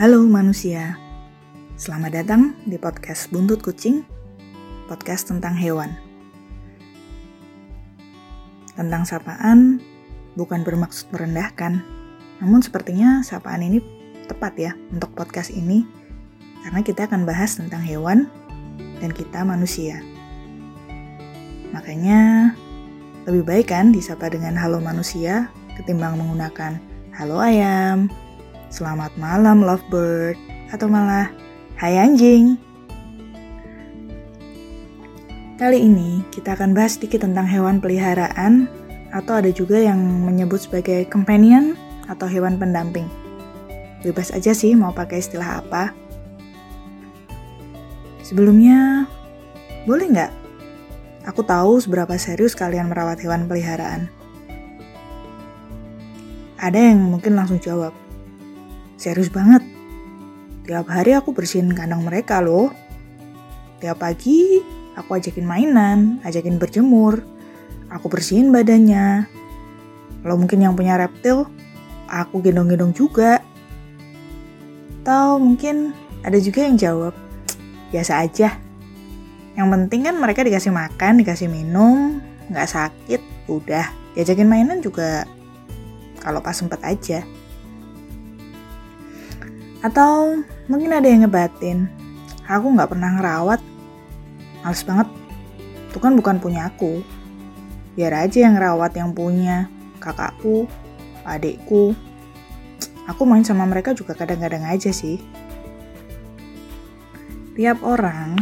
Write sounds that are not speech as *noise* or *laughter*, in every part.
Halo manusia, selamat datang di podcast Buntut Kucing, podcast tentang hewan. Tentang sapaan bukan bermaksud merendahkan, namun sepertinya sapaan ini tepat ya untuk podcast ini, karena kita akan bahas tentang hewan dan kita manusia. Makanya lebih baik kan disapa dengan halo manusia ketimbang menggunakan halo ayam, Selamat malam lovebird atau malah hai anjing. Kali ini kita akan bahas sedikit tentang hewan peliharaan atau ada juga yang menyebut sebagai companion atau hewan pendamping. Bebas aja sih mau pakai istilah apa. Sebelumnya, boleh nggak? Aku tahu seberapa serius kalian merawat hewan peliharaan. Ada yang mungkin langsung jawab, Serius banget. Tiap hari aku bersihin kandang mereka loh. Tiap pagi aku ajakin mainan, ajakin berjemur. Aku bersihin badannya. Kalau mungkin yang punya reptil, aku gendong-gendong juga. Atau mungkin ada juga yang jawab, biasa aja. Yang penting kan mereka dikasih makan, dikasih minum, nggak sakit, udah. Diajakin mainan juga kalau pas sempet aja. Atau mungkin ada yang ngebatin, aku nggak pernah ngerawat, males banget. Itu kan bukan punya aku. Biar aja yang ngerawat yang punya, kakakku, adikku. Aku main sama mereka juga kadang-kadang aja sih. Tiap orang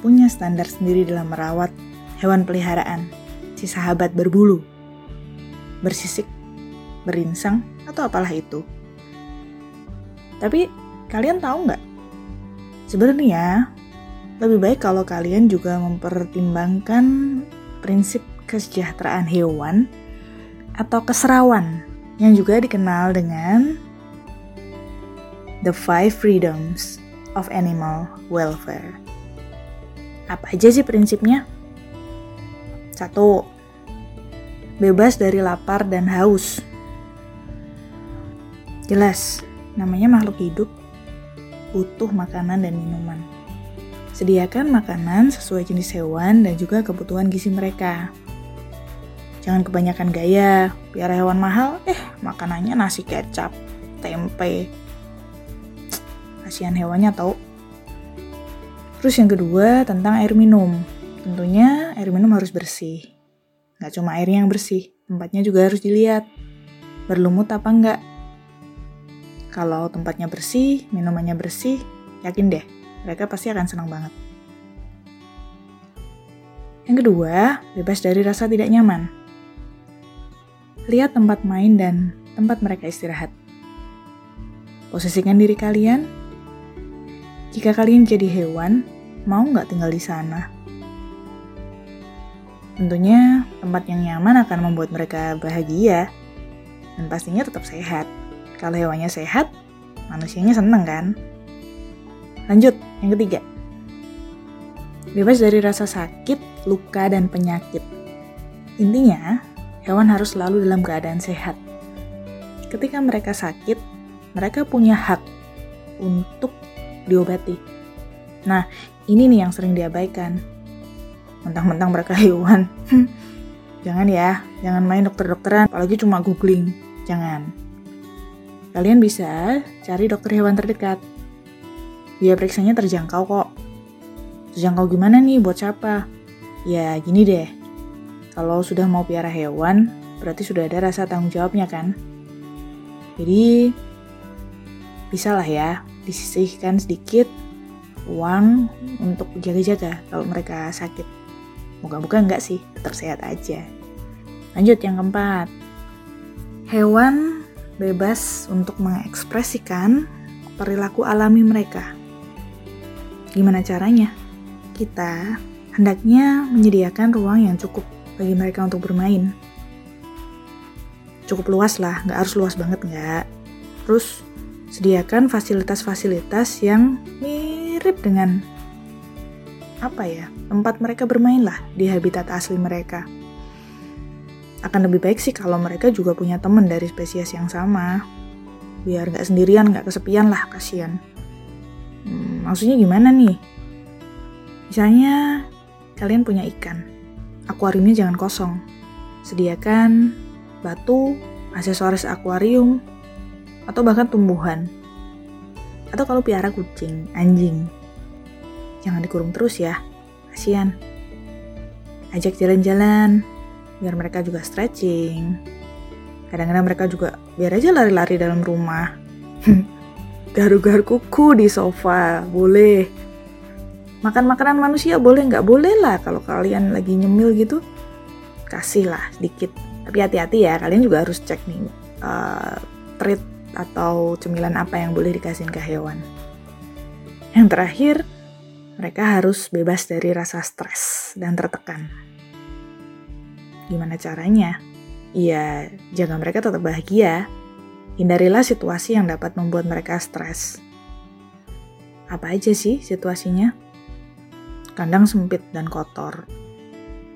punya standar sendiri dalam merawat hewan peliharaan, si sahabat berbulu, bersisik, berinsang, atau apalah itu. Tapi kalian tahu nggak? Sebenarnya lebih baik kalau kalian juga mempertimbangkan prinsip kesejahteraan hewan atau keserawan yang juga dikenal dengan The Five Freedoms of Animal Welfare. Apa aja sih prinsipnya? Satu, bebas dari lapar dan haus. Jelas, Namanya makhluk hidup, butuh makanan dan minuman. Sediakan makanan sesuai jenis hewan dan juga kebutuhan gizi mereka. Jangan kebanyakan gaya, biar hewan mahal, eh makanannya nasi kecap, tempe. Kasihan hewannya tau. Terus yang kedua tentang air minum. Tentunya air minum harus bersih. Gak cuma airnya yang bersih, tempatnya juga harus dilihat. Berlumut apa enggak, kalau tempatnya bersih, minumannya bersih, yakin deh, mereka pasti akan senang banget. Yang kedua, bebas dari rasa tidak nyaman. Lihat tempat main dan tempat mereka istirahat. Posisikan diri kalian. Jika kalian jadi hewan, mau nggak tinggal di sana? Tentunya tempat yang nyaman akan membuat mereka bahagia dan pastinya tetap sehat. Kalau hewannya sehat, manusianya seneng kan? Lanjut, yang ketiga. Bebas dari rasa sakit, luka, dan penyakit. Intinya, hewan harus selalu dalam keadaan sehat. Ketika mereka sakit, mereka punya hak untuk diobati. Nah, ini nih yang sering diabaikan. Mentang-mentang mereka *laughs* hewan. jangan ya, jangan main dokter-dokteran, apalagi cuma googling. Jangan. Kalian bisa cari dokter hewan terdekat. Biaya periksanya terjangkau kok. Terjangkau gimana nih buat siapa? Ya gini deh, kalau sudah mau piara hewan, berarti sudah ada rasa tanggung jawabnya kan? Jadi, bisa lah ya, disisihkan sedikit uang untuk jaga-jaga kalau mereka sakit. Moga-moga enggak sih, tetap sehat aja. Lanjut yang keempat. Hewan bebas untuk mengekspresikan perilaku alami mereka. Gimana caranya? Kita hendaknya menyediakan ruang yang cukup bagi mereka untuk bermain. Cukup luas lah, nggak harus luas banget nggak. Terus sediakan fasilitas-fasilitas yang mirip dengan apa ya tempat mereka bermain lah di habitat asli mereka akan lebih baik sih kalau mereka juga punya teman dari spesies yang sama. biar nggak sendirian, nggak kesepian lah, kasihan. Hmm, maksudnya gimana nih? Misalnya kalian punya ikan, akuariumnya jangan kosong. Sediakan batu, aksesoris akuarium, atau bahkan tumbuhan. Atau kalau piara kucing, anjing. Jangan dikurung terus ya, kasihan. Ajak jalan-jalan, biar mereka juga stretching. Kadang-kadang mereka juga biar aja lari-lari dalam rumah. *laughs* Garu-garu kuku di sofa, boleh. Makan makanan manusia boleh nggak boleh lah kalau kalian lagi nyemil gitu. Kasih lah sedikit. Tapi hati-hati ya, kalian juga harus cek nih uh, treat atau cemilan apa yang boleh dikasihin ke hewan. Yang terakhir, mereka harus bebas dari rasa stres dan tertekan. Gimana caranya? Ya, jaga mereka tetap bahagia. Hindarilah situasi yang dapat membuat mereka stres. Apa aja sih situasinya? Kandang sempit dan kotor.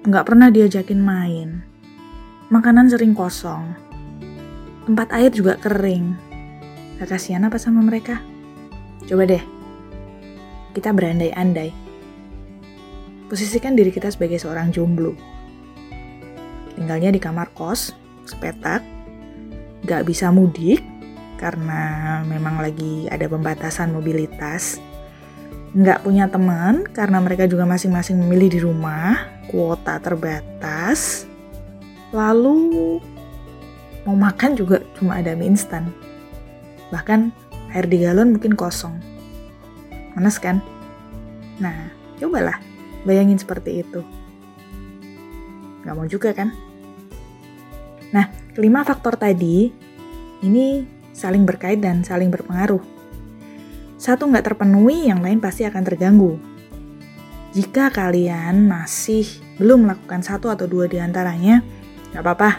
Nggak pernah diajakin main. Makanan sering kosong. Tempat air juga kering. Gak kasihan apa sama mereka? Coba deh, kita berandai-andai. Posisikan diri kita sebagai seorang jomblo. Tinggalnya di kamar kos, sepetak, gak bisa mudik karena memang lagi ada pembatasan mobilitas. Nggak punya teman karena mereka juga masing-masing memilih di rumah, kuota terbatas. Lalu mau makan juga cuma ada mie instan. Bahkan air di galon mungkin kosong. Manas kan? Nah, cobalah bayangin seperti itu. Gak mau juga kan? Nah, kelima faktor tadi ini saling berkait dan saling berpengaruh. Satu nggak terpenuhi, yang lain pasti akan terganggu. Jika kalian masih belum melakukan satu atau dua di antaranya, nggak apa-apa.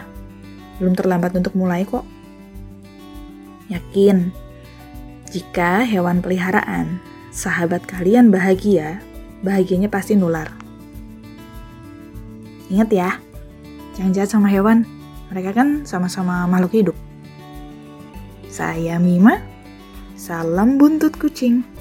Belum terlambat untuk mulai kok. Yakin, jika hewan peliharaan sahabat kalian bahagia, bahagianya pasti nular. Ingat ya, jangan jahat sama hewan. Mereka kan sama-sama makhluk hidup. Saya Mima, salam buntut kucing.